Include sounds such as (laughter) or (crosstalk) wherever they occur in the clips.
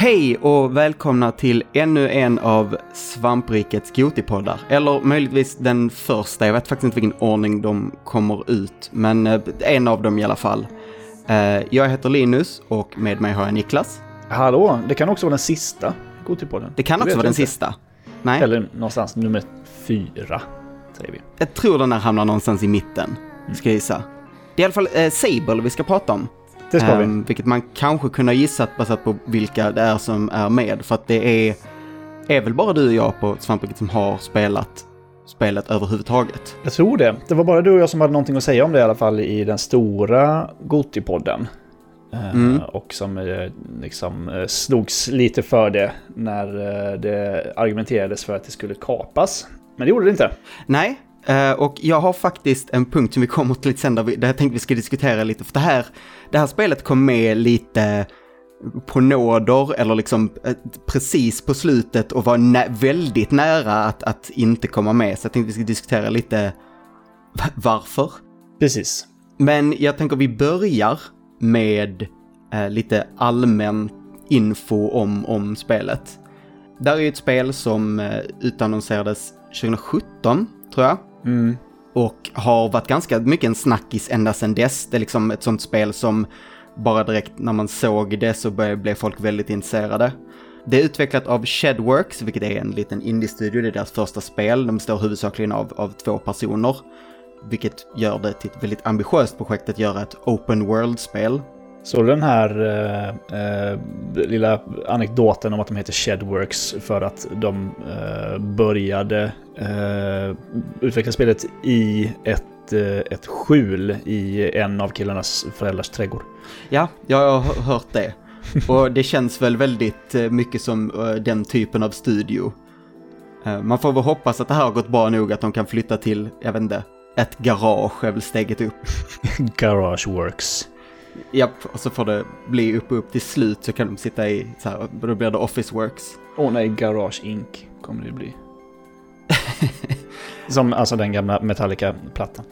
Hej och välkomna till ännu en av Svamprikets Gotipoddar. Eller möjligtvis den första, jag vet faktiskt inte vilken ordning de kommer ut, men eh, en av dem i alla fall. Eh, Jag heter Linus och med mig har jag Niklas. Hallå, det kan också vara den sista Gotipodden. Det kan också vara den inte. sista. Nej, Eller någonstans nummer fyra, säger vi. jag tror den här hamnar någonstans i mitten, ska jag gissa. Det är i alla fall eh, Sable vi ska prata om. Det ska vi. Ehm, vilket man kanske kunde ha gissat baserat på vilka det är som är med. För att det är, är väl bara du och jag på Svampriket som har spelat spelet överhuvudtaget. Jag tror det. Det var bara du och jag som hade någonting att säga om det i alla fall i den stora Gotipodden. Eh, Mm. Och som eh, liksom eh, slogs lite för det när eh, det argumenterades för att det skulle kapas. Men det gjorde det inte. Nej, eh, och jag har faktiskt en punkt som vi kommer till lite sen där, vi, där jag tänkte vi ska diskutera lite. För det här, det här spelet kom med lite på nåder eller liksom eh, precis på slutet och var nä- väldigt nära att, att inte komma med. Så jag tänkte vi ska diskutera lite va- varför. Precis. Men jag tänker vi börjar med eh, lite allmän info om, om spelet. Det här är ju ett spel som eh, utannonserades 2017, tror jag. Mm. Och har varit ganska mycket en snackis ända sedan dess. Det är liksom ett sånt spel som bara direkt när man såg det så började, blev folk väldigt intresserade. Det är utvecklat av Shedworks, vilket är en liten indie-studio. Det är deras första spel. De består huvudsakligen av, av två personer. Vilket gör det till ett väldigt ambitiöst projekt att göra ett open world-spel. Så den här eh, eh, lilla anekdoten om att de heter Shedworks för att de eh, började eh, utveckla spelet i ett, eh, ett skjul i en av killarnas föräldrars trädgård. Ja, jag har hört det. (laughs) Och det känns väl väldigt eh, mycket som den typen av studio. Man får väl hoppas att det här har gått bra nog att de kan flytta till, jag vet inte, ett garage är väl steget upp. Garage Works. Japp, och så får det bli upp och upp till slut så kan de sitta i, så här, då blir det Office Works. Åh nej, Garage Inc. kommer det bli. (laughs) Som alltså den gamla Metallica-plattan.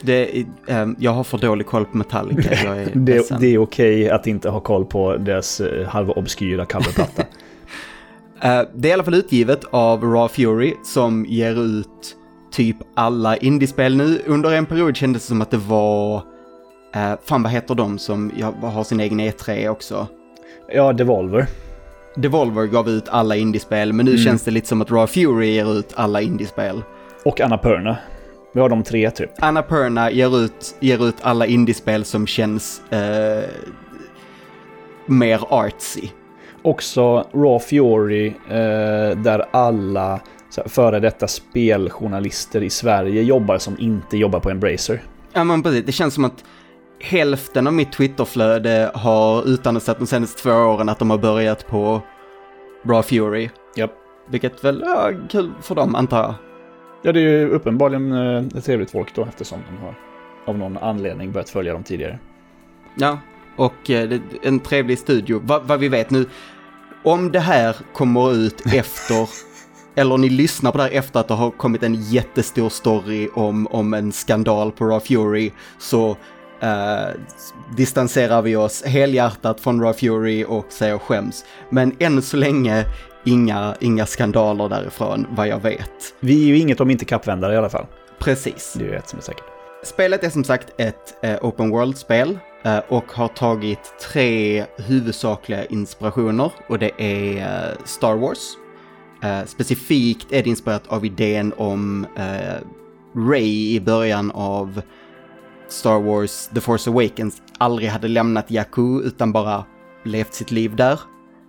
Det, ehm, jag har för dålig koll på Metallica, jag är (laughs) Det, ledsen. det är okej att inte ha koll på deras eh, halva obskyra coverplatta. (laughs) Eh, det är i alla fall utgivet av Raw Fury som ger ut typ alla indiespel nu. Under en period kändes det som att det var, uh, fan vad heter de som har sin egen E3 också? ja, Devolver. Devolver gav ut alla indiespel, men nu Mm. känns det lite som att Raw Fury ger ut alla indiespel. Och Annapurna. Vi har de tre typ. Annapurna ger ut, ger ut alla indiespel som känns eh, mer artsy. Också Raw Fury, eh, där alla här, före detta speljournalister i Sverige jobbar som inte jobbar på Embracer. Ja men precis, det känns som att hälften av mitt Twitterflöde har utannonserat de senaste två åren att de har börjat på Raw Fury. Japp. Vilket väl, ja, kul för dem antar jag. Ja, det är ju uppenbarligen eh, ett trevligt folk då eftersom de har av någon anledning börjat följa dem tidigare. Ja, och eh, en trevlig studio. Va, vad vi vet nu, om det här kommer ut (laughs) efter, eller ni lyssnar på det här efter att det har kommit en jättestor story om, om en skandal på Raw Fury, så eh, distanserar vi oss helhjärtat från Raw Fury och säger skäms. Men än så länge, inga, inga skandaler därifrån, vad jag vet. Vi är ju inget om inte kappvändare i alla fall. Precis. Det är ju ett som är säkert. Spelet är som sagt ett eh, open world-spel eh, och har tagit tre huvudsakliga inspirationer och det är eh, Star Wars. Eh, specifikt är det inspirerat av idén om eh, Ray i början av Star Wars The Force Awakens aldrig hade lämnat Jakku utan bara levt sitt liv där.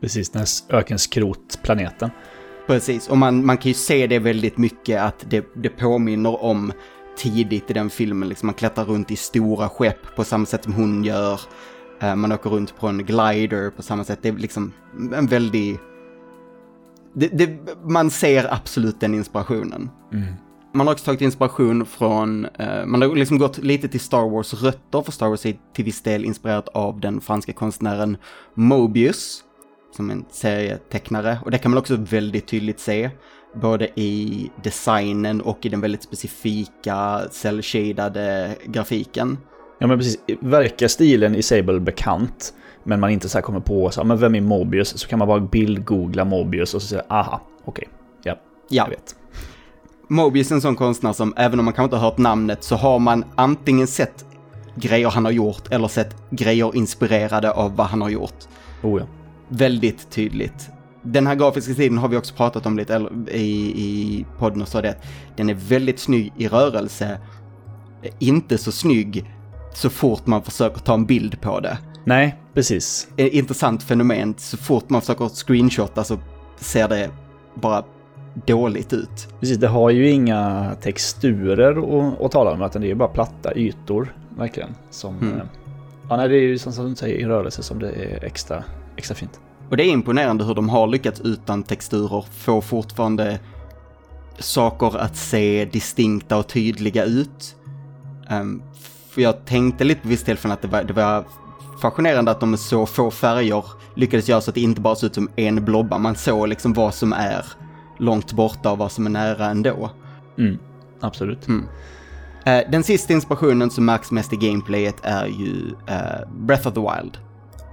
Precis, den här ökenskrotplaneten. Precis, och man, man kan ju se det väldigt mycket att det, det påminner om tidigt i den filmen. Liksom man klättrar runt i stora skepp på samma sätt som hon gör. Eh, man åker runt på en glider på samma sätt. Det är liksom en väldigt... Det, det, man ser absolut den inspirationen. Man har också tagit inspiration från, eh, man har liksom gått lite till Star Wars rötter, för Star Wars är till viss del inspirerat av den franska konstnären Mobius, som en serietecknare. Och det kan man också väldigt tydligt se, både i designen och i den väldigt specifika cell-shadade grafiken. Ja men precis, verkar stilen i Sable bekant? men man inte så här kommer på så, men vem är Mobius? Så kan man bara bildgoogla Mobius och så säga aha, okej, okay, ja, ja, jag vet. Mobius är en sån konstnär som, även om man kanske inte har hört namnet, så har man antingen sett grejer han har gjort eller sett grejer inspirerade av vad han har gjort. Oh ja. Väldigt tydligt. Den här grafiska stilen har vi också pratat om lite i, i podden och så det. Den är väldigt snygg i rörelse. Inte så snygg så fort man försöker ta en bild på det. Nej, precis. Ett intressant fenomen. Så fort man försöker screenshotta så ser det bara dåligt ut. Precis, det har ju inga texturer att, att tala om, utan det är bara platta ytor, verkligen. Som, mm. Ja, nej, det är ju som du säger i rörelse som det är extra, extra fint. Och det är imponerande hur de har lyckats utan texturer få fortfarande saker att se distinkta och tydliga ut. Um, för jag tänkte lite på visst tillfälle att det var, det var fascinerande att de med så få färger lyckades göra så att det inte bara såg ut som en blobba. Man såg liksom vad som är långt borta och vad som är nära ändå. Mm, absolut. Mm. Uh, den sista inspirationen som märks mest i gameplayet är ju uh, Breath of the Wild.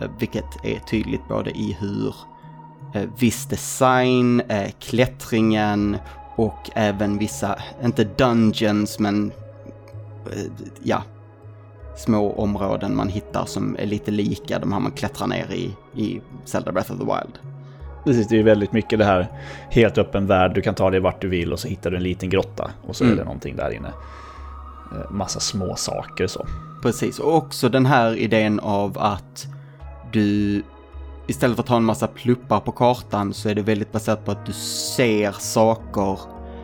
Uh, vilket är tydligt både i hur viss design, klättringen och även vissa, inte dungeons men ja, små områden man hittar som är lite lika de här man klättrar ner i i Zelda Breath of the Wild. Precis, det är väldigt mycket det här helt öppen värld. Du kan ta dig vart du vill och så hittar du en liten grotta och så mm. är det någonting där inne. Eh, massa små saker så. Precis, och också den här idén av att du istället för att ha en massa pluppar på kartan så är det väldigt baserat på att du ser saker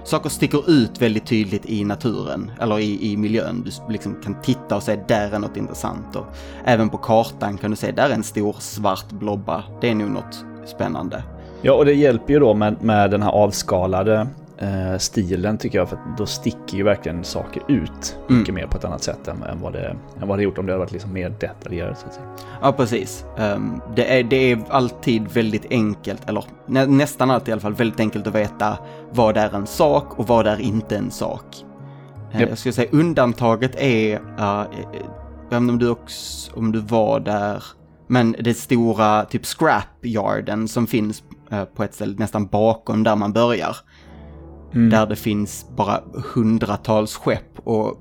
saker sticker ut väldigt tydligt i naturen, eller i, i miljön. Du liksom kan titta och säga där är något intressant. Och även på kartan kan du se där är en stor svart blobba. Det är nog något spännande. Ja, och det hjälper ju då med, med den här avskalade eh, stilen tycker jag, för då sticker ju verkligen saker ut mycket mm. mer på ett annat sätt än, än, vad det, än vad det gjort om det hade varit liksom mer detaljerat. Så att säga. Ja, precis. Um, det, är, det är alltid väldigt enkelt, eller nä, nästan alltid i alla fall, väldigt enkelt att veta vad är en sak och vad är inte en sak. Uh, Jag skulle säga undantaget är, uh, jag vet inte om du, också, om du var där, men det stora typ scrapyarden som finns uh, på ett ställe nästan bakom där man börjar. Mm. Där det finns bara hundratals skepp och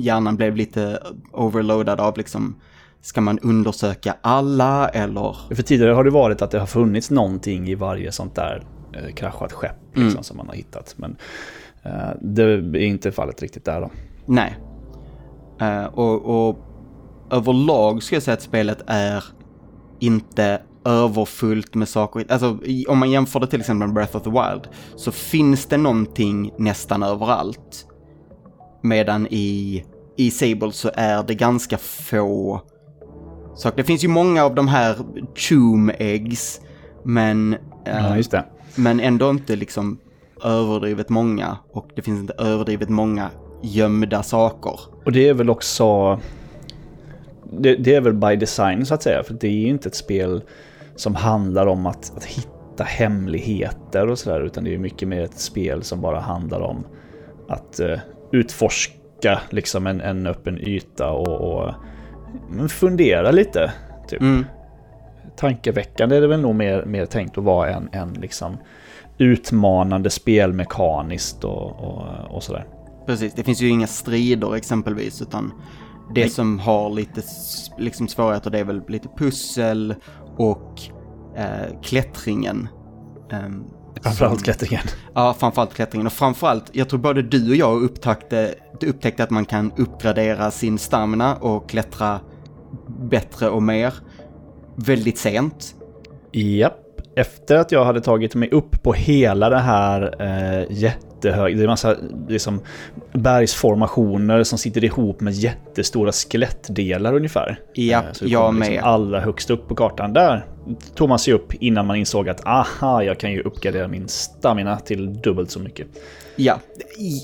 hjärnan blev lite overloadad av liksom Ska man undersöka alla eller? För tidigare har det varit att det har funnits någonting i varje sånt där eh, kraschat skepp liksom, mm. som man har hittat. Men eh, det är inte fallet riktigt där då. Nej. Eh, och, och överlag ska jag säga att spelet är inte överfullt med saker. Alltså om man jämför det till exempel med Breath of the Wild så finns det någonting nästan överallt. Medan i, i Sable så är det ganska få saker. Det finns ju många av de här Choom Eggs, men... Ja, just det. Men ändå inte liksom överdrivet många och det finns inte överdrivet många gömda saker. Och det är väl också... Det, det, är väl by design så att säga, för det är ju inte ett spel som handlar om att, att hitta hemligheter och sådär, utan det är mycket mer ett spel som bara handlar om att uh, utforska liksom en, en öppen yta och, och fundera lite. Typ. Mm. Tankeväckande är det väl nog mer, mer tänkt att vara en, en liksom utmanande spelmekaniskt och, och, och sådär. Precis, det finns ju inga strider exempelvis utan det som har lite liksom svårigheter det är väl lite pussel och eh, klättringen. Um, framförallt klättringen. Ja, framförallt klättringen. Och framförallt, jag tror både du och jag upptäckte, upptäckte att man kan uppgradera sin stamina och klättra bättre och mer väldigt sent. Japp. Efter att jag hade tagit mig upp på hela det här eh, jättehög... Det är massa liksom, bergsformationer som sitter ihop med jättestora skelettdelar ungefär. Ja, eh, så jag liksom med. Allra högst upp på kartan. Där tog man sig upp innan man insåg att aha, jag kan ju uppgradera min stamina till dubbelt så mycket. Ja,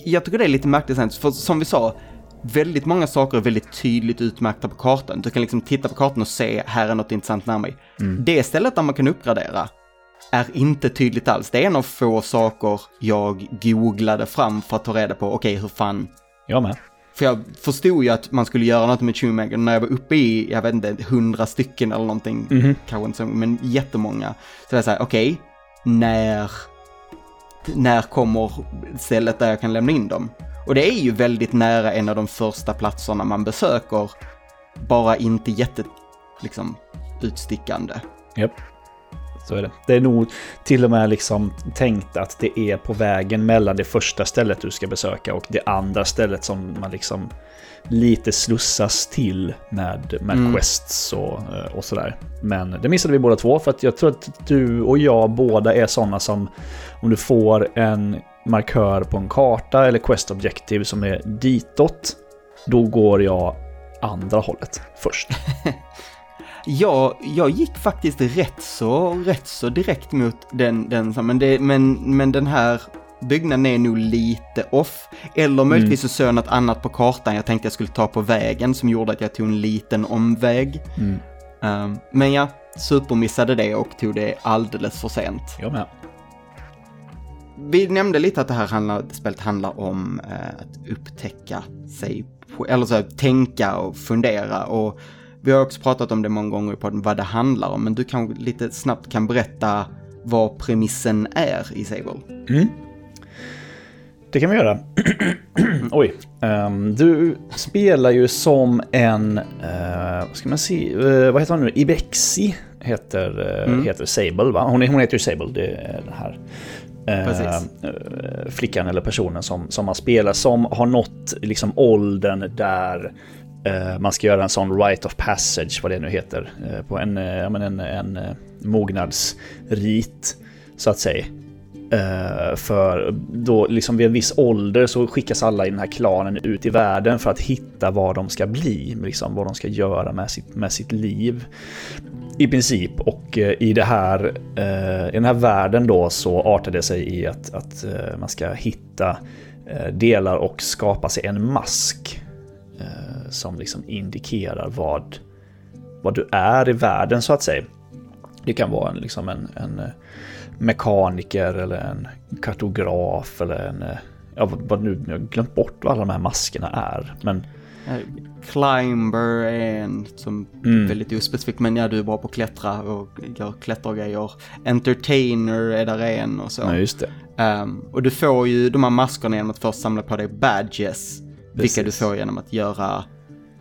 jag tycker det är lite märkligt, för som vi sa, väldigt många saker är väldigt tydligt utmärkta på kartan. Du kan liksom titta på kartan och se, här är något intressant mig. Mm. Det stället där man kan uppgradera är inte tydligt alls. Det är en av få saker jag googlade fram för att ta reda på, okej, okay, hur fan... Jag med. för jag förstod ju att man skulle göra något med Shoemaker när jag var uppe i, jag vet inte, hundra stycken eller någonting, Mhm. kanske inte så, men jättemånga. Så jag säger, okej, när, när kommer stället där jag kan lämna in dem? Och det är ju väldigt nära en av de första platserna man besöker, bara inte jätte, liksom, utstickande. Japp. Så är det. Det är nog till och med liksom tänkt att det är på vägen mellan det första stället du ska besöka och det andra stället som man liksom lite slussas till med, med Mm. quests och, eh, och sådär. Men det missade vi båda två för att jag tror att du och jag båda är sådana som om du får en markör på en karta eller quest objective som är ditåt, då går jag andra hållet först. (laughs) Ja, jag gick faktiskt rätt så, rätt så direkt mot den, den men, det, men, men den här byggnaden är nog lite off. Eller möjligtvis så såg jag något annat på kartan jag tänkte jag skulle ta på vägen som gjorde att jag tog en liten omväg. Mm. Um, men ja, supermissade det och tog det alldeles för sent. Jag med. Vi nämnde lite att det här handlar, spelet handlar om eh, att upptäcka sig, eller så här, tänka och fundera och vi har också pratat om det många gånger i podden vad det handlar om, men du kanske lite snabbt kan berätta vad premissen är i Sable. Mm. Det kan vi göra. (clears throat) Oj. Ehm, du spelar ju som en, eh, vad ska man se, eh, vad heter hon nu? Ibexi heter, uh, Mm. heter Sable va? Hon, hon heter ju Sable, det är den här. eh, Precis. eh, flickan eller personen som, som man spelar som har nått liksom åldern där Eh, man ska göra en sån right of passage, vad det nu heter, eh, på en, eh, en, en mognadsrit så att säga. För då, liksom vid en viss ålder så skickas alla i den här klanen ut i världen för att hitta vad de ska bli, liksom vad de ska göra med sitt, med sitt liv. I princip, och i, det här, i den här världen då så artar det sig i att, att man ska hitta delar och skapa sig en mask eh, som liksom indikerar vad, vad du är i världen så att säga. Det kan vara en, liksom en, en eh, mekaniker eller en kartograf eller en... eh, Ja, vad, nu, jag har glömt bort vad alla de här maskerna är. Men Eh, Climber är en som Mm. väldigt ospecifik, men ja, du är bra på att klättra och gör klättergrejer. Entertainer är där en och så. ja, just det. Ehm, och du får ju de här maskerna genom att först samla på dig badges. Vilka du Precis. får genom att göra,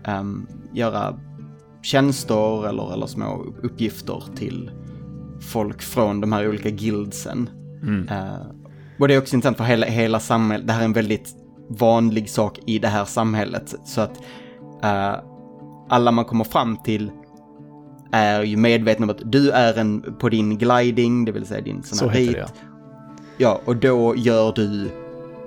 ehm, göra tjänster eller, eller små uppgifter till folk från de här olika guildsen. Mm. Eh, och det är också intressant för hela, hela samhället, det här är en väldigt vanlig sak i det här samhället. Så att eh, alla man kommer fram till är ju medvetna om att du är en på din gliding, det vill säga din sån Så här heter rit. det ja. Ja, och då gör du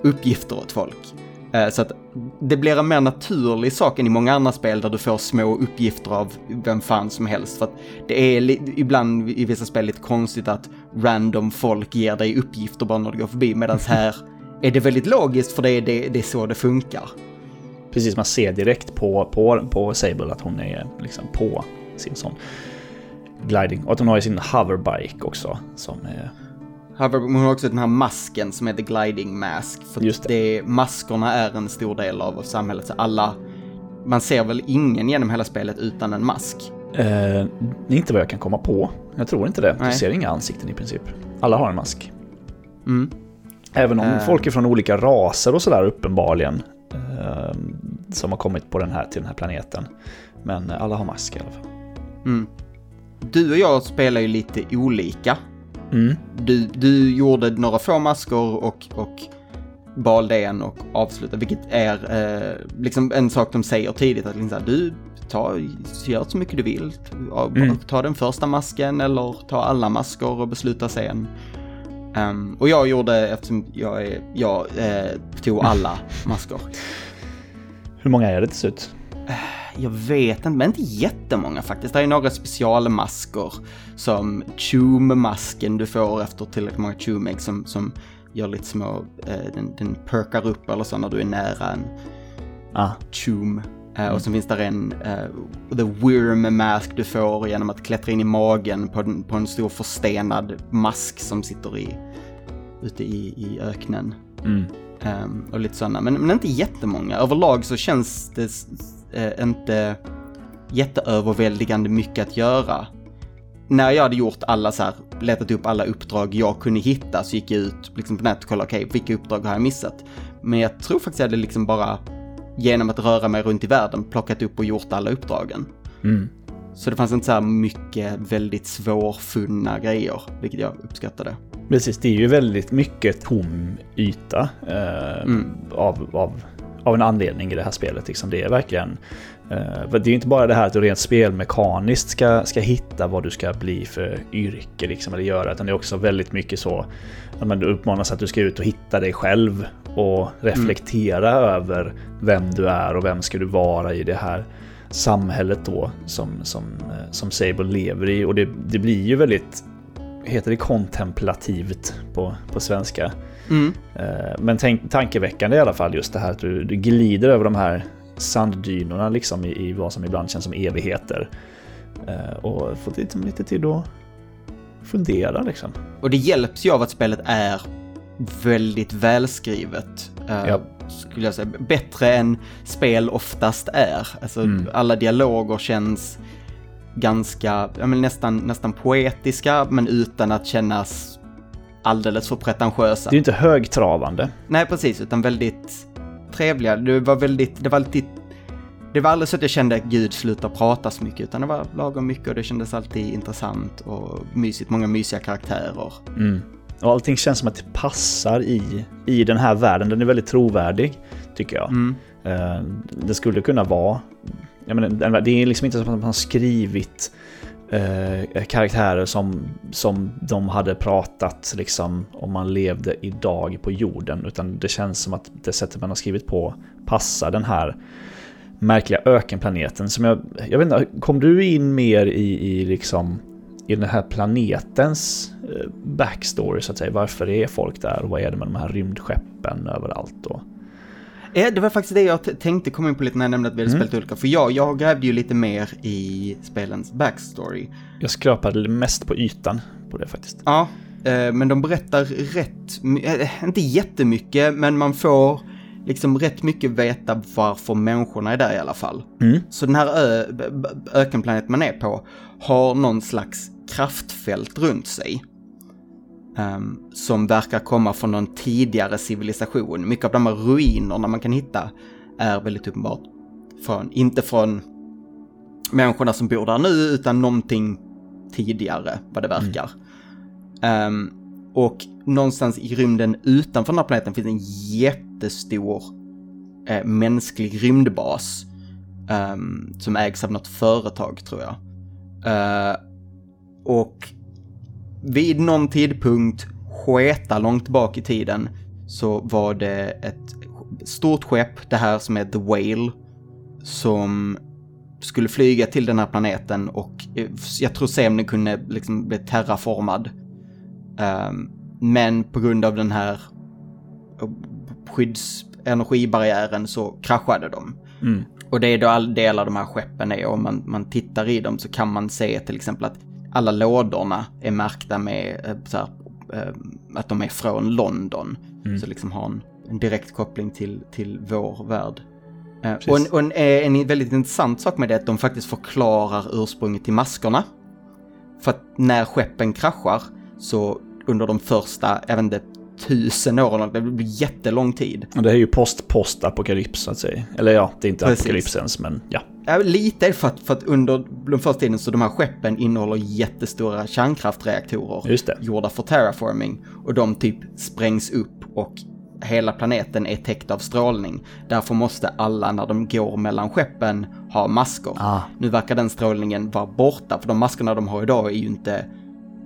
uppgifter åt folk. Eh, Så att det blir en mer naturlig sak än i många andra spel där du får små uppgifter av vem fan som helst. För att det är ibland i vissa spel lite konstigt att random folk ger dig uppgifter bara när du går förbi. Medan (laughs) här är det väldigt logiskt för det är, det, det är så det funkar. Precis, man ser direkt på, på, på Sable att hon är liksom på sin sån gliding. Och att hon har ju sin hoverbike också. Som hon har också den här masken som heter gliding mask. För Just det. maskerna är en stor del av samhället. Så alla, man ser väl ingen genom hela spelet utan en mask. Eh, inte vad jag kan komma på. Jag tror inte det. Du Nej. ser inga ansikten i princip. Alla har en mask. Mm. Även om Eh. folk är från olika raser och sådär uppenbarligen. Eh, som har kommit på den här, till den här planeten. Men alla har mask i alla fall. Mm. Du och jag spelar ju lite olika. Mm. Du, du gjorde några få masker och, och valde en och avslutade, vilket är eh, liksom en sak de säger tidigt. Att liksom, du ta, gör så mycket du vill. Ta, Mm. ta den första masken eller ta alla masker och besluta sen. Ehm, och jag gjorde, eftersom jag, är, jag eh, tog alla (laughs) masker. Hur många är det till slut? Jag vet inte, men inte jättemånga faktiskt. Det är några specialmasker som Choom-masken du får efter tillräckligt många Choom-ägg som, som gör lite små, eh, den, den perkar upp eller så när du är nära en Ah, Choom. Eh, Och sen finns där en eh, The Worm Mask du får genom att klättra in i magen på, den, på en stor förstenad mask som sitter i, ute i, i öknen. mm. Um, och lite sådana, men, men inte jättemånga. Överlag så känns det uh, inte jätteöverväldigande mycket att göra. När jag hade gjort alla så här, letat upp alla uppdrag jag kunde hitta så gick jag ut liksom på nätet och kollade, okej, okay, vilka uppdrag har jag missat? Men jag tror faktiskt jag hade liksom bara, genom att röra mig runt i världen, plockat upp och gjort alla uppdragen. Mm. Så det fanns inte så här mycket väldigt svårfunna grejer, vilket jag uppskattade. Precis, det är ju väldigt mycket tom yta eh, mm. av, av, av en anledning i det här spelet. Liksom. Det är verkligen... Eh, det är inte bara det här att du rent spelmekaniskt ska, ska hitta vad du ska bli för yrke liksom, eller göra, utan det är också väldigt mycket så att du uppmanas att du ska ut och hitta dig själv och reflektera mm. över vem du är och vem ska du vara i det här samhället då som, som, eh, som Sable lever i. Och det, det blir ju väldigt, heter det kontemplativt på, på svenska? Mm. Eh, men tänk, tankeväckande i alla fall just det här att du, du glider över de här sanddynorna liksom i, i vad som ibland känns som evigheter. Eh, och får lite, lite tid att fundera liksom. Och det hjälps ju av att spelet är väldigt välskrivet. Ja skulle jag säga, bättre än spel oftast är. Alltså mm. alla dialoger känns ganska, ja nästan, nästan poetiska men utan att kännas alldeles för pretentiösa. Det är inte högtravande. Nej, precis, utan väldigt trevliga. Det var väldigt, det var alltid det var aldrig så att jag kände att Gud slutar prata så mycket, utan det var lagom mycket och det kändes alltid intressant och mysigt. Många mysiga karaktärer. Mm. Och allting känns som att det passar i, i den här världen. Den är väldigt trovärdig, tycker jag. Mm. Uh, det skulle kunna vara... Jag menar, det är liksom inte som att man har skrivit Eh, karaktärer som, som de hade pratat liksom, om man levde idag på jorden. Utan det känns som att det sättet man har skrivit på passar den här märkliga ökenplaneten. Som jag, jag vet inte, kom du in mer i, i liksom i den här planetens eh, backstory så att säga. Varför är folk där och vad är det med de här rymdskeppen överallt då? Det var faktiskt det jag tänkte komma in på lite när jag nämnde att vi hade mm. spelat olika. För jag, jag grävde ju lite mer i spelens backstory. Jag skrapade mest på ytan på det faktiskt. Ja, eh, men de berättar rätt, inte jättemycket, men man får liksom rätt mycket veta varför människorna är där i alla fall. Mm. Så den här ö, ökenplanet man är på har någon slags kraftfält runt sig. Um, som verkar komma från någon tidigare civilisation. Mycket av de här ruinerna man kan hitta är väldigt uppenbart från, inte från människorna som bor där nu, utan någonting tidigare, vad det verkar. Mm. Um, och någonstans i rymden utanför den här planeten finns en jättestor eh, mänsklig rymdbas. Um, som ägs av något företag, tror jag. Uh, och vid någon tidpunkt, sketa långt bak i tiden, så var det ett stort skepp, det här som är The Whale, som skulle flyga till den här planeten och eh, jag tror se om den kunde liksom bli terraformad. Um, men på grund av den här skyddsenergibarriären så kraschade de. Mm. Och det är då all del av de här skeppen är om man, man tittar i dem så kan man se till exempel att alla lådorna är märkta med eh, så här, eh, att de är från London. Mm. Så liksom har en, en direkt koppling till, till vår värld. Eh, och, en, och en, en, väldigt intressant sak med det är att de faktiskt förklarar ursprunget till maskerna. För att när skeppen kraschar så under de första, jag vet inte, tusen åren, det blir jättelång tid. Och det är ju post-post-apokalyps så att säga. Eller ja, det är inte Precis. apokalyps ens, men ja. Ja, lite för att, för att under den första tiden så de här skeppen innehåller jättestora kärnkraftreaktorer. Just det. Gjorda för terraforming. Och de typ sprängs upp och hela planeten är täckt av strålning. Därför måste alla när de går mellan skeppen ha masker. Ah. Nu verkar den strålningen vara borta, för de maskerna de har idag är ju inte,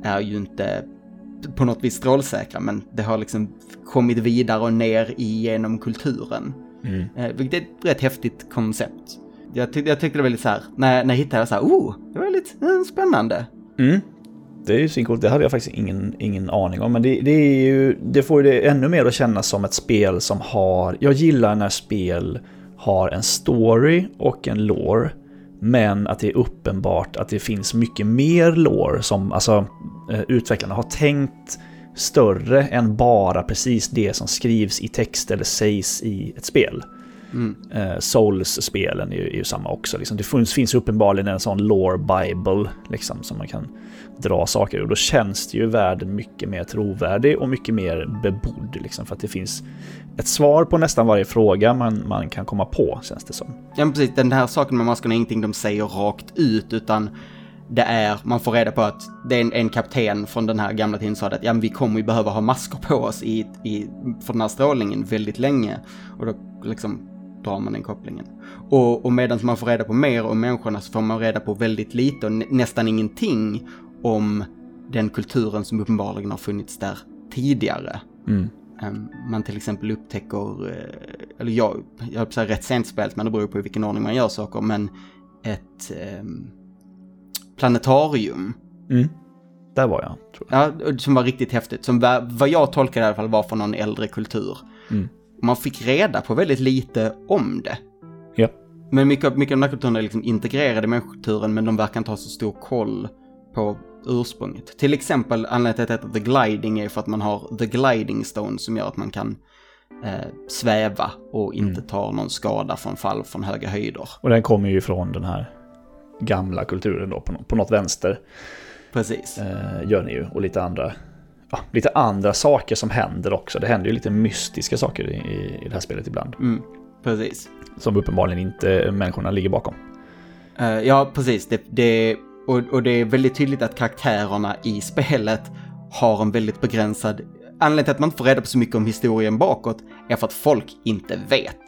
är ju inte på något vis strålsäkra, men det har liksom kommit vidare och ner igenom kulturen. Mm. Eh, vilket är ett rätt häftigt koncept. Jag, tyck, jag tyckte det var lite så här, när, när jag hittade det så här, oh, det var lite eh, spännande. Mm. Det är ju svincoolt, det hade jag faktiskt ingen, ingen aning om. Men det, det, är ju, det får ju det ännu mer att kännas som ett spel som har... Jag gillar när spel har en story och en lore. Men att det är uppenbart att det finns mycket mer lore som alltså, eh, utvecklarna har tänkt större än bara precis det som skrivs i text eller sägs i ett spel. Mm. Eh, Souls-spelen är, ju- är ju samma också. Liksom. Det finns, finns uppenbarligen en sån lore bible liksom, som man kan dra saker ur. Då känns det ju världen mycket mer trovärdig och mycket mer bebodd. Liksom, för att det finns ett svar på nästan varje fråga man, man kan komma på, känns det som. Ja, precis. Den här saken med maskerna är ingenting de säger rakt ut, utan det är, man får reda på att det är en, en kapten från den här gamla tiden sa att ja, men vi kommer ju behöva ha masker på oss i, i, för den här strålningen väldigt länge. Och då liksom drar man den kopplingen. Och, och medan man får reda på mer om människorna så får man reda på väldigt lite och nä, nästan ingenting om den kulturen som uppenbarligen har funnits där tidigare. Mm. Um, man till exempel upptäcker, eh, eller jag, jag höll säga rätt sent spelet, men det beror på i vilken ordning man gör saker, men ett ehm, planetarium. Mm. Där var jag, tror jag. Ja, som var riktigt häftigt, som vad jag tolkade i alla fall var från någon äldre kultur. Mm. Man fick reda på väldigt lite om det. Ja. Men mycket, mycket av den här kulturen är liksom integrerade i människokulturen, men de verkar inte ha så stor koll på ursprunget. Till exempel anledningen till att det heter The Gliding är för att man har The Gliding Stone som gör att man kan eh, sväva och inte tar någon skada från fall från höga höjder. Och den kommer ju från den här gamla kulturen då, på, nå- på något vänster. Precis. eh, gör ni ju. Och lite andra, ja, lite andra saker som händer också. Det händer ju lite mystiska saker i, i det här spelet ibland. Mm, precis. Som uppenbarligen inte människorna ligger bakom. Eh, ja, precis. Det, det, och, och det är väldigt tydligt att karaktärerna i spelet har en väldigt begränsad... Anledningen till att man inte får reda på så mycket om historien bakåt är för att folk inte vet.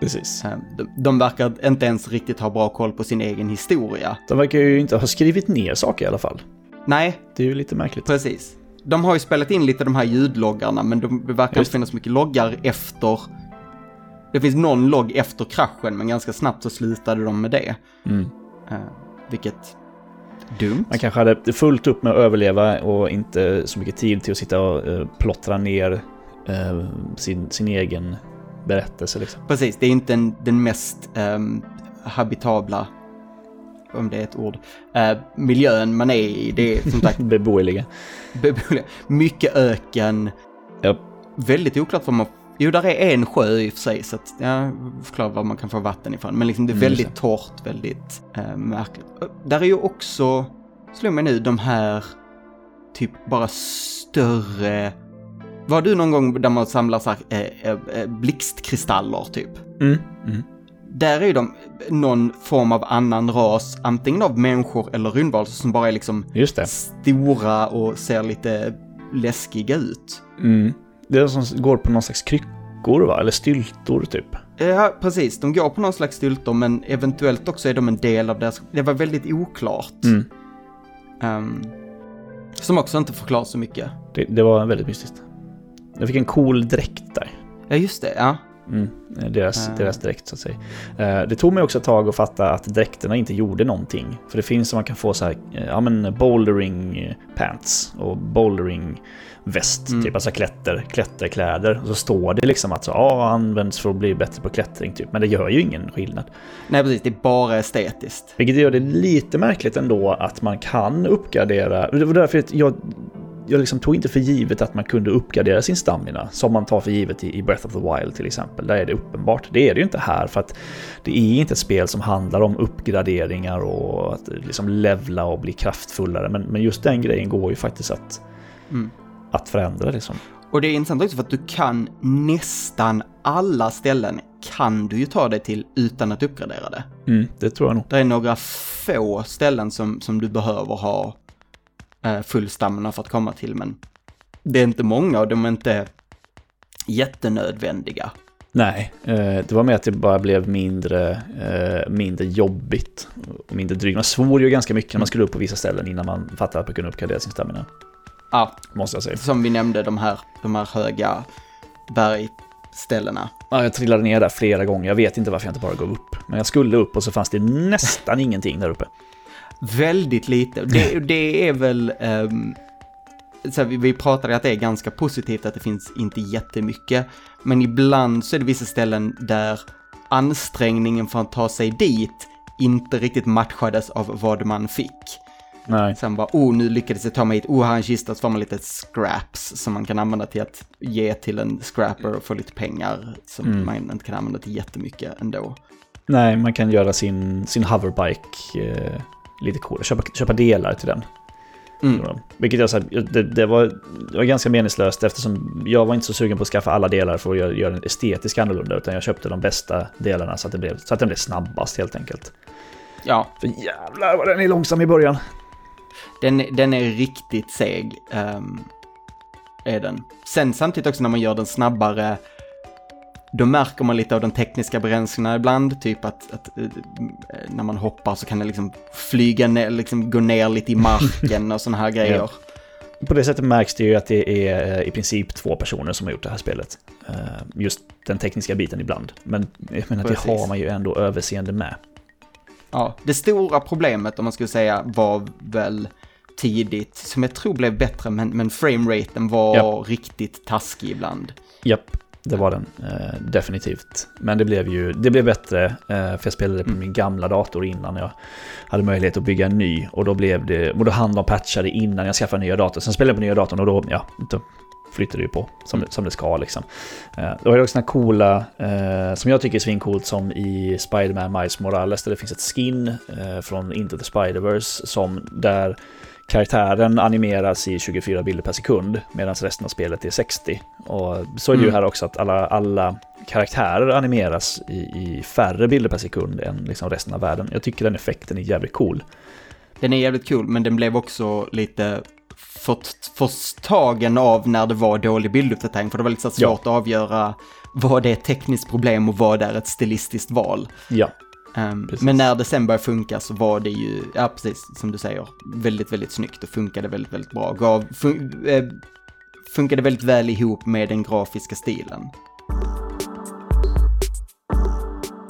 Precis. Eh, De, de verkar inte ens riktigt ha bra koll på sin egen historia. De verkar ju inte ha skrivit ner saker i alla fall. Nej, Det är ju lite märkligt. precis. De har ju spelat in lite de här ljudloggarna, men de, det verkar Just inte finnas mycket loggar efter... Det finns någon logg efter kraschen, men ganska snabbt så slutade de med det. Mm. Eh, vilket... Dumt. Man kanske hade fullt upp med att överleva och inte så mycket tid till att sitta och eh, plottra ner eh, sin, sin egen berättelse. Liksom. Precis, det är inte en, den mest ehm, habitabla, om det är ett ord, eh, miljön man är i. Det är som sagt (laughs) Beboeliga. beboeliga. mycket öken, Ja. väldigt oklart vad man... Jo, där är en sjö i och för sig, så att jag förklarar var man kan få vatten ifrån. Men liksom det är Mm, väldigt torrt, väldigt eh, märkligt. Och Där är ju också, slår mig nu, de här typ bara större... Var du någon gång där man samlar så här, eh, eh, eh, blixtkristaller typ? Mm. Mm. Där är de någon form av annan ras, antingen av människor eller rymdvarelser som bara är liksom stora och ser lite läskiga ut. Mm. Det är som går på någon slags kryckor va? Eller styltor typ. Ja, precis. De går på någon slags styltor, men eventuellt också är de en del av deras... Det var väldigt oklart. Mm. Ehm, som också inte förklarar så mycket. Det, det var väldigt mystiskt. Jag fick en cool dräkt där. Ja, just det. Ja. Mm, deras, Ah. deras dräkt så att säga. Eh, det tog mig också ett tag att fatta att dräkterna inte gjorde någonting. För det finns som man kan få så här, eh, ja men bouldering eh, pants och bouldering väst, Mm. typ alltså klätter, klätterkläder. Och så står det liksom att så, ja, används för att bli bättre på klättring typ. Men det gör ju ingen skillnad. Nej, precis. Det är bara estetiskt. Vilket gör det lite märkligt ändå att man kan uppgradera. Det var därför att jag, jag liksom tog inte för givet att man kunde uppgradera sin stamina. Som man tar för givet i Breath of the Wild till exempel. Där är det uppenbart. Det är det ju inte här för att det är inte ett spel som handlar om uppgraderingar och att liksom levla och bli kraftfullare. Men, men just den grejen går ju faktiskt att, Mm. att förändra liksom. Och det är intressant också för att du kan nästan alla ställen kan du ju ta dig till utan att uppgradera det. Mm, det tror jag nog. Det är några få ställen som, som du behöver ha eh, full stamina för att komma till, men det är inte många och de är inte jättenödvändiga. Nej, eh, det var med att det bara blev mindre, eh, mindre jobbigt och mindre drygt. Man svor ju ganska mycket när man skulle upp på vissa ställen innan man fattade att man kunde uppgradera sin stamina. Ja, Måste jag säga. som vi nämnde, de här, de här höga bergställena. Ja, jag trillade ner där flera gånger. Jag vet inte varför jag inte bara gav upp. Men jag skulle upp och så fanns det nästan ingenting där uppe. Väldigt lite. Det, det är väl... ehm, så här, vi, vi pratade att det är ganska positivt att det finns inte jättemycket. Men ibland så är det vissa ställen där ansträngningen för att ta sig dit inte riktigt matchades av vad man fick. Nej. Sen bara, oh nu lyckades jag ta mig hit, oh här är en kista, så får man lite scraps som man kan använda till att ge till en scrapper och få lite pengar som Mm. man inte kan använda till jättemycket ändå. Nej, man kan göra sin, sin hoverbike eh, lite cool. Köpa, köpa delar till den. Mm. Vilket jag sa, det, det, var, det var ganska meningslöst eftersom jag var inte så sugen på att skaffa alla delar för att göra, göra den estetiskt annorlunda. Utan jag köpte de bästa delarna så att, det blev, så att den blev snabbast helt enkelt. Ja, För jävlar vad den är långsam i början. den, den är riktigt seg. ehm, är den. Sen samtidigt också när man gör den snabbare, då märker man lite av de tekniska begränsningarna ibland. Typ att, att eh, när man hoppar så kan det liksom flyga ner, liksom gå ner lite i marken och sådana här (laughs) grejer. På det sättet märks det ju att det är eh, i princip två personer som har gjort det här spelet. Eh, Just den tekniska biten ibland. Men jag menar, det Precis. har man ju ändå överseende med. Ja, det stora problemet om man skulle säga var väl tidigt, som jag tror blev bättre, men, men frameraten var Ja. riktigt taskig ibland. Japp, det var den. Eh, definitivt. Men det blev ju det blev bättre, eh, för jag spelade på min gamla dator innan jag hade möjlighet att bygga en ny. Och då blev det, och då hann de patcha det innan jag skaffade nya dator. Sen spelade jag på nya datorn och då, ja, då flyttade det ju på som, som det ska liksom. Eh, då är det också såna coola, eh, som jag tycker är svincoolt, som i Spider-Man Miles Morales, där det finns ett skin eh, från Into the Spider-Verse som där karaktären animeras i 24 bilder per sekund medan resten av spelet är 60. Och så är det ju Mm. här också att alla, alla karaktärer animeras i, i färre bilder per sekund än liksom resten av världen. Jag tycker den effekten är jävligt cool. Den är jävligt cool, men den blev också lite fått- förstagen av när det var dålig bilduppdatering, för det var lite här Ja. svårt att avgöra vad det är ett tekniskt problem och vad det är ett stilistiskt val. Ja, Precis. men när det sen började funka så var det ju, ja precis som du säger, väldigt, väldigt snyggt och funkade väldigt, väldigt bra. Gav, fun, eh, funkade väldigt väl ihop med den grafiska stilen.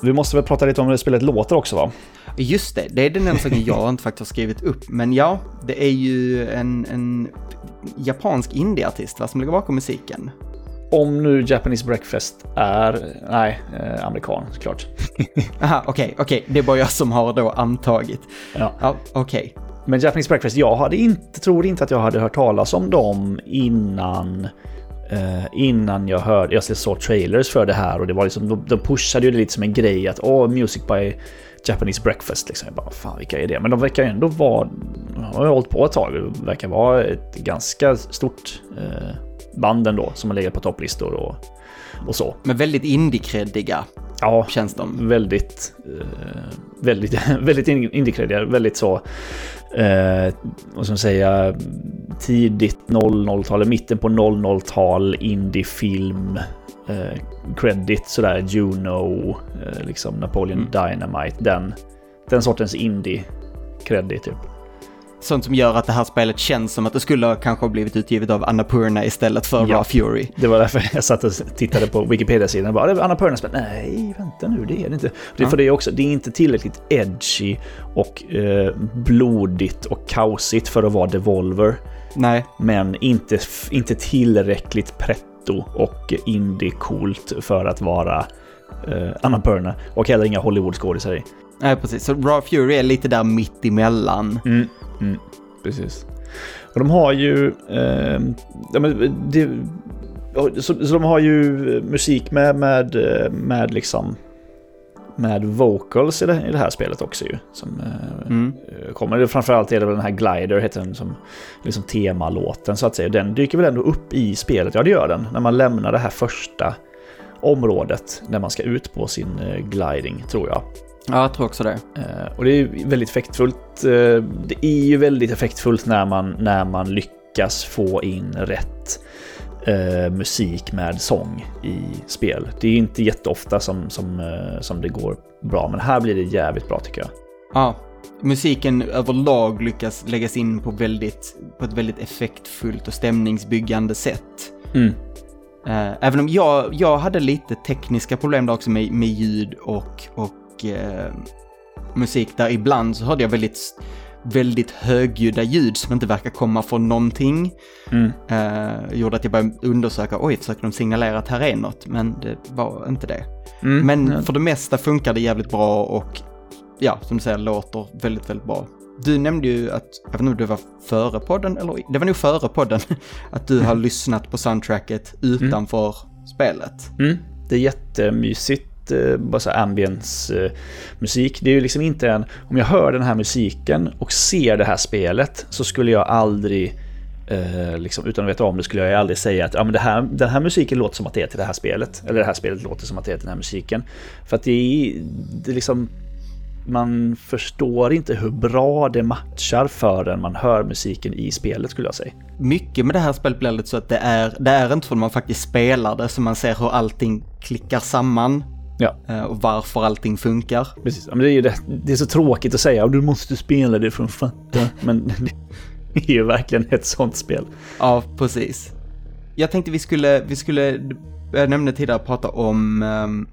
vi måste väl prata lite om hur spelet låter också va? Just det, det är den enda saken jag (laughs) inte faktiskt har skrivit upp. Men ja, det är ju en, en japansk indieartist som ligger bakom musiken. Om nu Japanese Breakfast är, nej, eh, amerikan såklart. (laughs) Aha, okej, okej, det är bara jag som har då antagit. Ja. Ja, okej. Men Japanese Breakfast, jag hade inte, tror inte att jag hade hört talas om dem innan eh, innan jag hörde, jag såg trailers för det här och det var liksom, de, de pushade ju det lite som en grej att åh, music by Japanese Breakfast liksom. Jag bara, fan vilka är det? Men de verkar ju ändå vara, de har ju hållit på ett tag, det verkar vara ett ganska stort eh, band ändå som har legat på topplistor och, och så. Men väldigt indie-kreddiga Ja, känns de. väldigt, eh, väldigt, (laughs) väldigt indiekreddiga, väldigt så, eh, vad ska man säga, tidigt 00-tal, mitten på 00-tal, indiefilm, eh, credit sådär, Juno, eh, liksom Napoleon Dynamite, den, den sortens indie-credit typ. Sånt som gör att det här spelet känns som att det skulle ha kanske ha blivit utgivet av Annapurna istället för Ja. Raw Fury. Det var därför jag satt och tittade på Wikipedia-sidan och bara, det är Anna Purnas spel. Nej, vänta nu, det är det inte. Det Ja. för det är också, det är inte tillräckligt edgy och eh, blodigt och kaosigt för att vara Devolver. Nej, Men inte, inte tillräckligt pretto och indie-coolt för att vara eh, Annapurna. Och heller inga Hollywood-skådisar i. nej precis. Så Raw Fury är lite där mitt emellan. Mm, mm, precis. Och de har ju... Eh, ja, men det, så, så de har ju musik med, med, eh, med liksom... Med vocals i det, i det här spelet också ju. Som eh, Mm. kommer. Framförallt är det väl den här Glider, heter den som liksom temalåten så att säga. Den dyker väl ändå upp i spelet, ja det gör den. När man lämnar det här första området när man ska ut på sin eh, gliding, tror jag. Ja, jag tror också det. Eh, och det är väldigt effektfullt. Eh, det är ju väldigt effektfullt när man, när man lyckas få in rätt eh, musik med sång i spel. Det är ju inte jätteofta som, som, eh, som det går bra, men här blir det jävligt bra tycker jag. Ja, musiken överlag lyckas läggas in på, väldigt, på ett väldigt effektfullt och stämningsbyggande sätt. Mm. Även om jag, jag hade lite tekniska problem där också med, med ljud och, och eh, musik där ibland så hörde jag väldigt, väldigt högljudda ljud som inte verkar komma från någonting. Mm. Eh, gjorde att jag började undersöka, oj, försöker de signalera att här är något? Men det var inte det. Mm. Men Ja. för det mesta funkar det jävligt bra och ja, som du säger, låter väldigt, väldigt bra. Du nämnde ju att, jag vet inte om det var före podden eller, det var nog före podden, (laughs) att du har lyssnat på soundtracket utanför mm. spelet. Mm. Det är jättemysigt, Eh, bara så ambience eh, musik. Det är ju liksom inte en, om jag hör den här musiken och ser det här spelet så skulle jag aldrig Eh, liksom, utan att veta om det skulle jag aldrig säga att ja, men det här, den här musiken låter som att det är till det här spelet. Eller det här spelet låter som att det är till den här musiken. För att det är, det är liksom... Man förstår inte hur bra det matchar förrän man hör musiken i spelet skulle jag säga. Mycket med det här spelet blir lite så att det är, det är inte förrän man faktiskt spelar det som man ser hur allting klickar samman Ja. Eh, och varför allting funkar. Precis, men det är ju det, det är så tråkigt att säga, du måste spela det för att fatta. Men (laughs) är ju verkligen ett sånt spel. Ja, precis. Jag tänkte vi skulle, vi skulle, jag nämnde tidigare, prata om um,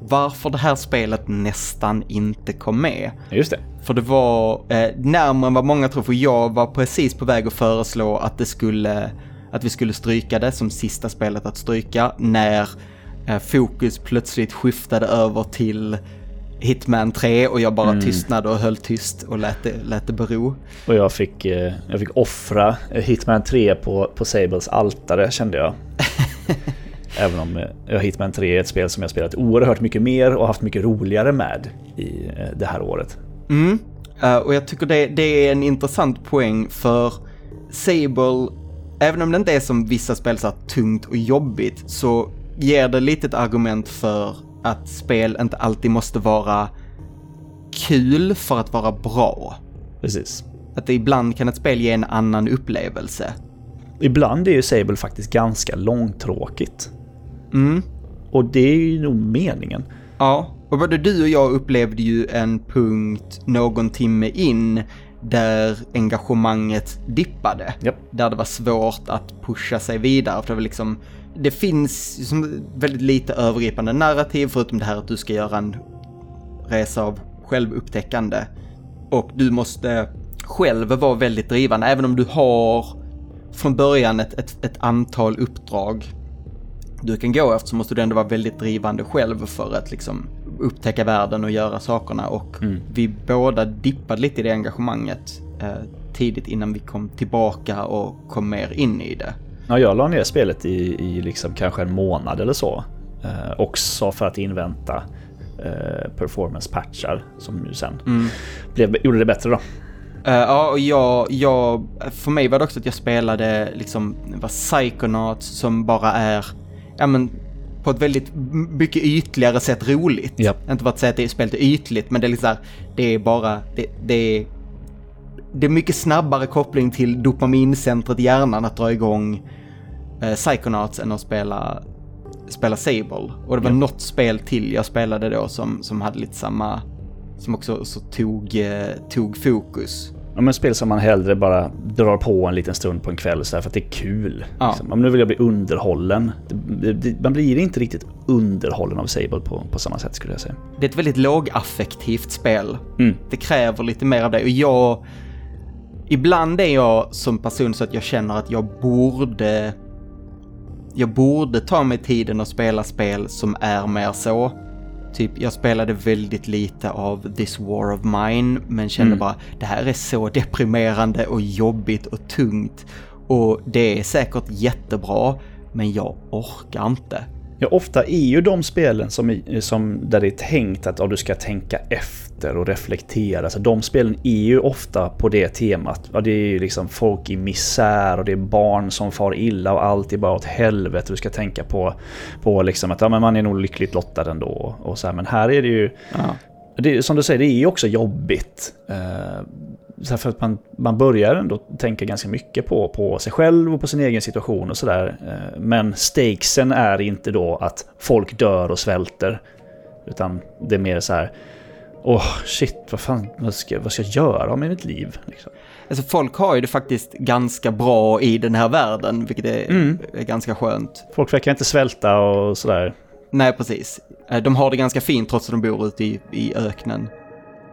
varför det här spelet nästan inte kom med. Just det. För det var eh, närmare än vad många tror, för jag var precis på väg att föreslå att det skulle, att vi skulle stryka det som sista spelet att stryka när fokus plötsligt skiftade över till Hitman 3 och jag bara mm. tystnade och höll tyst och lät det, lät det bero. Och jag fick, eh, jag fick offra Hitman 3 på, på Sables altare kände jag. (laughs) Även om eh, Hitman 3 är ett spel som jag spelat oerhört mycket mer och haft mycket roligare med i eh, det här året. Mm. Och jag tycker det, det är en intressant poäng för Sable, även om det inte är som vissa spel så tungt och jobbigt, så ger det lite ett argument för att spel inte alltid måste vara kul för att vara bra. Precis. Att det ibland kan ett spel ge en annan upplevelse. Ibland är ju Sable faktiskt ganska långtråkigt. Mm. Och det är ju nog meningen. Ja, och både du och jag upplevde ju en punkt någon timme in där engagemanget dippade. Yep. Där det var svårt att pusha sig vidare. För det var liksom det finns som väldigt lite övergripande narrativ förutom det här att du ska göra en resa av självupptäckande. Och du måste själv vara väldigt drivande, även om du har från början ett, ett, ett antal uppdrag du kan gå efter så måste du ändå vara väldigt drivande själv för att liksom upptäcka världen och göra sakerna och mm. vi båda dippade lite i det engagemanget eh, tidigt innan vi kom tillbaka och kom mer in i det. Ja, jag la ner spelet i, i liksom kanske en månad eller så. Eh, också för att invänta eh, performance-patchar som ju sen mm. blev, gjorde det bättre då. Uh, ja, och jag, jag, för mig var det också att jag spelade liksom, var Psychonauts som bara är, ja men, på ett väldigt mycket ytligare sätt roligt. Yep. Inte för att säga att det är spelet är ytligt, men det är liksom här, det är bara, det, det är det är mycket snabbare koppling till dopamincentret i hjärnan att dra igång eh, Psychonauts än att spela, spela Sable. Och det var ja. något spel till jag spelade då som, som hade lite samma, som också så tog, eh, tog fokus. Ja, men spel som man hellre bara drar på en liten stund på en kväll så här, för att det är kul. Ja. Liksom. Om nu vill jag bli underhållen. Det, det, man blir inte riktigt underhållen av Sable på, på samma sätt skulle jag säga. Det är ett väldigt lågaffektivt spel. Mm. Det kräver lite mer av det och jag Ibland är jag som person så att jag känner att jag borde... Jag borde ta mig tiden och spela spel som är mer så. Typ, jag spelade väldigt lite av This War of Mine, men kände mm. bara det här är så deprimerande och jobbigt och tungt. Och det är säkert jättebra, men jag orkar inte. Ja, ofta är ju de spelen som, som där det är tänkt att ja, du ska tänka efter och reflektera. Så de spelen är ju ofta på det temat. Ja, det är ju liksom folk i misär och det är barn som far illa och allt är bara åt helvete. Du ska tänka på, på liksom att ja, men man är nog lyckligt lottad ändå. Och så här. Men här är det ju... Ja. Det, som du säger, det är ju också jobbigt. För att man, man börjar ändå tänka ganska mycket på, på sig själv och på sin egen situation och sådär. Eh, men stakesen är inte då att folk dör och svälter. Utan det är mer så här, åh oh, shit, vad fan, vad ska, vad ska jag göra med mitt liv? Liksom. Alltså folk har ju det faktiskt ganska bra i den här världen, vilket är, mm. är ganska skönt. Folk verkar inte svälta och sådär. Nej, precis. Eh, de har det ganska fint trots att de bor ute i, i öknen.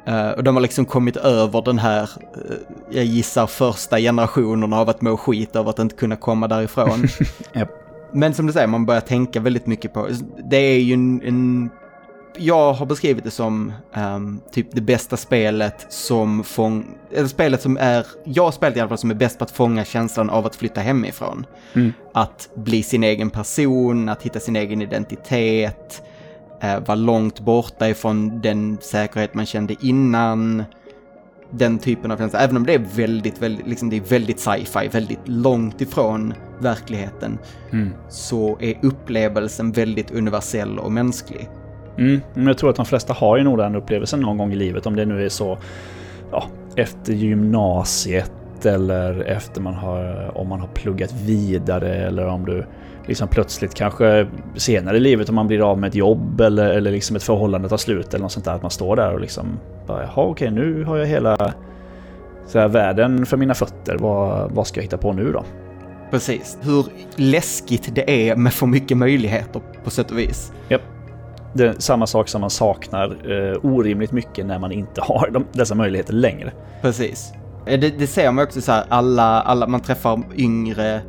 Uh, och de har liksom kommit över den här, uh, jag gissar första generationen av att må skit av att inte kunna komma därifrån. (laughs) yep. Men som du säger, man börjar tänka väldigt mycket på, det är ju en, en jag har beskrivit det som um, typ det bästa spelet som fång... Eller spelet som är, jag har spelat i alla fall som är bäst på att fånga känslan av att flytta hemifrån. Mm. Att bli sin egen person, att hitta sin egen identitet, uh, vara långt borta ifrån den säkerhet man kände innan. Den typen av känsla, även om det är väldigt, väldigt, liksom det är väldigt sci-fi, väldigt långt ifrån verkligheten, Mm. så är upplevelsen väldigt universell och mänsklig. Mm, men jag tror att de flesta har ju nog den upplevelsen någon gång i livet. Om det nu är så ja, efter gymnasiet eller efter man har, om man har pluggat vidare eller om du liksom plötsligt kanske senare i livet om man blir av med ett jobb eller, eller liksom ett förhållande tar slut eller något sånt där. Att man står där och liksom bara, jaha okej nu har jag hela så här, världen för mina fötter. Vad, vad ska jag hitta på nu då? Precis. Hur läskigt det är med för mycket möjligheter på sätt och vis. Japp. Det är samma sak som man saknar eh, orimligt mycket när man inte (laughs) har de, dessa möjligheter längre. Precis. Eh, Det, det ser man också så här, alla, alla, man träffar yngre,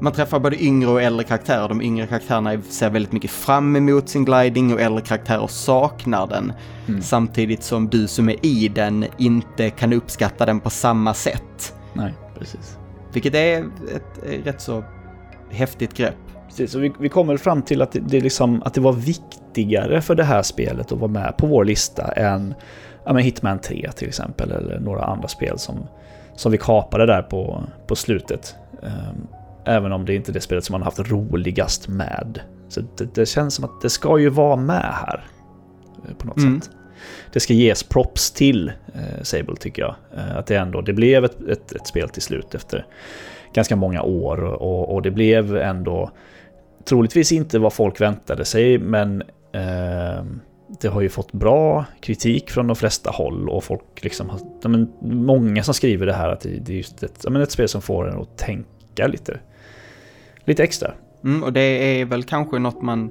man träffar både yngre och äldre karaktärer. De yngre karaktärerna ser väldigt mycket fram emot sin gliding och äldre karaktärer saknar den. Mm. Samtidigt som du som är i den inte kan uppskatta den på samma sätt. Nej, precis. Vilket är ett rätt så häftigt grepp. Precis, så vi, vi kommer fram till att det, liksom, att det var viktigare för det här spelet att vara med på vår lista än ja, men Hitman 3 till exempel, eller några andra spel som, som vi kapade där på, på slutet. Ehm, även om det inte är det spelet som man har haft roligast med. Så det, det känns som att det ska ju vara med här. eh, På något Mm. sätt. Det ska ges props till eh, Sable tycker jag. Eh, att det ändå, det blev ett, ett, ett spel till slut efter ganska många år och, och det blev ändå troligtvis inte vad folk väntade sig men eh, det har ju fått bra kritik från de flesta håll och folk liksom har, men, många som skriver det här att det, det är just ett, men ett spel som får en att tänka lite, lite extra. Mm, och det är väl kanske något man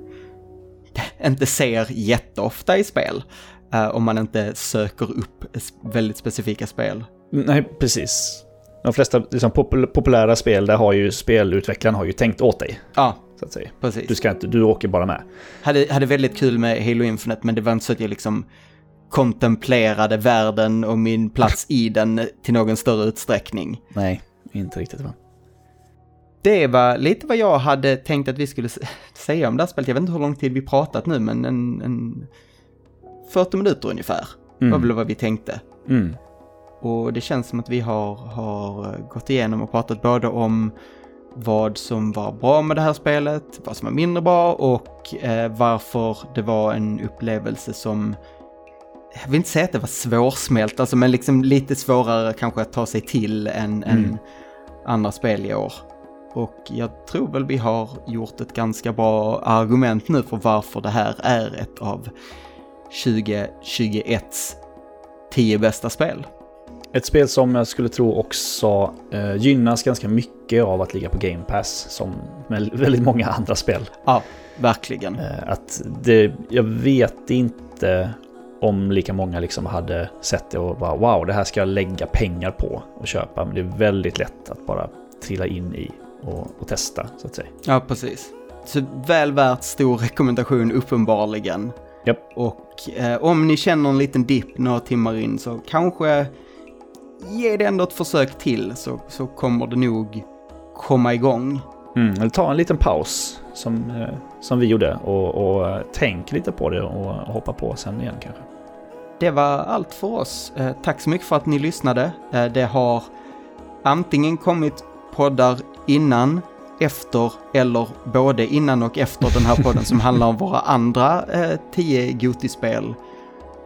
(laughs) inte ser jätteofta i spel. eh, om man inte söker upp väldigt specifika spel. Nej, precis. De flesta liksom, popul- populära spel, där har ju spelutvecklaren har ju tänkt åt dig. Ja, Så att säga. precis. Du, ska inte, du åker bara med. Hade, hade väldigt kul med Halo Infinite, men det var inte så att jag liksom kontemplerade världen och min plats i den till någon större utsträckning. Nej, inte riktigt va? Det var lite vad jag hade tänkt att vi skulle (laughs) säga om det här spelet. Jag vet inte hur lång tid vi pratat nu, men en, en 40 minuter ungefär var väl vad vi tänkte. Mm. Och det känns som att vi har, har gått igenom och pratat både om vad som var bra med det här spelet, vad som var mindre bra och eh, varför det var en upplevelse som jag vill inte säga att det var svårsmält, alltså, men liksom lite svårare kanske att ta sig till än, Mm. än andra spel i år. Och jag tror väl vi har gjort ett ganska bra argument nu för varför det här är ett av 2021s 10 bästa spel. Ett spel som jag skulle tro också eh, gynnas ganska mycket av att ligga på Game Pass, som med (laughs) väldigt många andra spel. Ja, verkligen. Eh, att det, jag vet inte om lika många liksom hade sett det och bara wow, det här ska jag lägga pengar på och köpa. Men det är väldigt lätt att bara trilla in i och, och testa, så att säga. Ja, precis. Så väl värt stor rekommendation uppenbarligen. Japp. Och eh, om ni känner en liten dipp några timmar in så kanske ge det ändå ett försök till så, så kommer det nog komma igång. Mm, eller ta en liten paus som, eh, som vi gjorde och, och eh, tänk lite på det och, och hoppa på sen igen kanske. Det var allt för oss. Eh, tack så mycket för att ni lyssnade. Eh, det har antingen kommit poddar innan, efter eller både innan och efter den här podden som handlar om våra andra eh, tio Goti-spel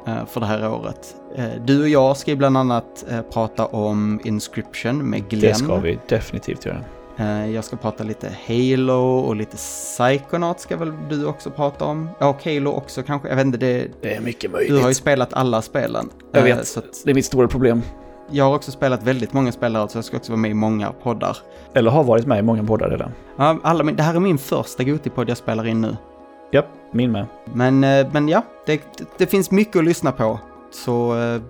eh, för det här året. Eh, du och jag ska ju bland annat eh, prata om Inscription med Glenn. Det ska vi definitivt göra. Eh, jag ska prata lite Halo och lite Psychonaut ska väl du också prata om. Och Halo också kanske. Jag vet inte, det, Det är mycket du har ju möjligt. spelat alla spelen. Jag Eh, vet, Så att det är mitt stora problem. Jag har också spelat väldigt många spelare så jag ska också vara med i många poddar. Eller har varit med i många poddar redan. Ja, alla, det här är min första Goti-podd jag spelar in nu. Japp, min med. Men, eh, men ja, det, det finns mycket att lyssna på. Så eh,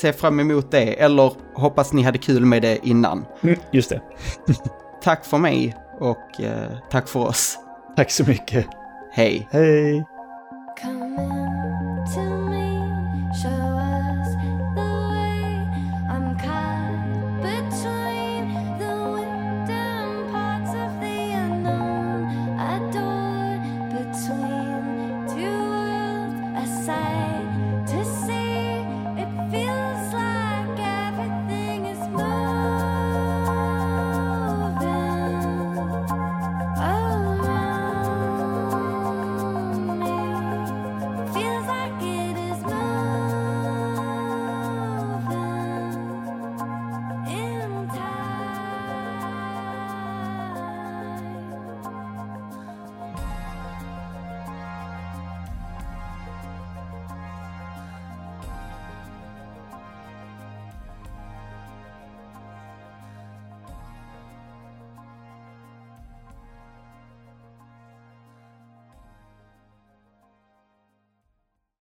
se fram emot det. Eller hoppas ni hade kul med det innan. Mm, just det. (laughs) Tack för mig och eh, tack för oss. Tack så mycket. Hej! Hej!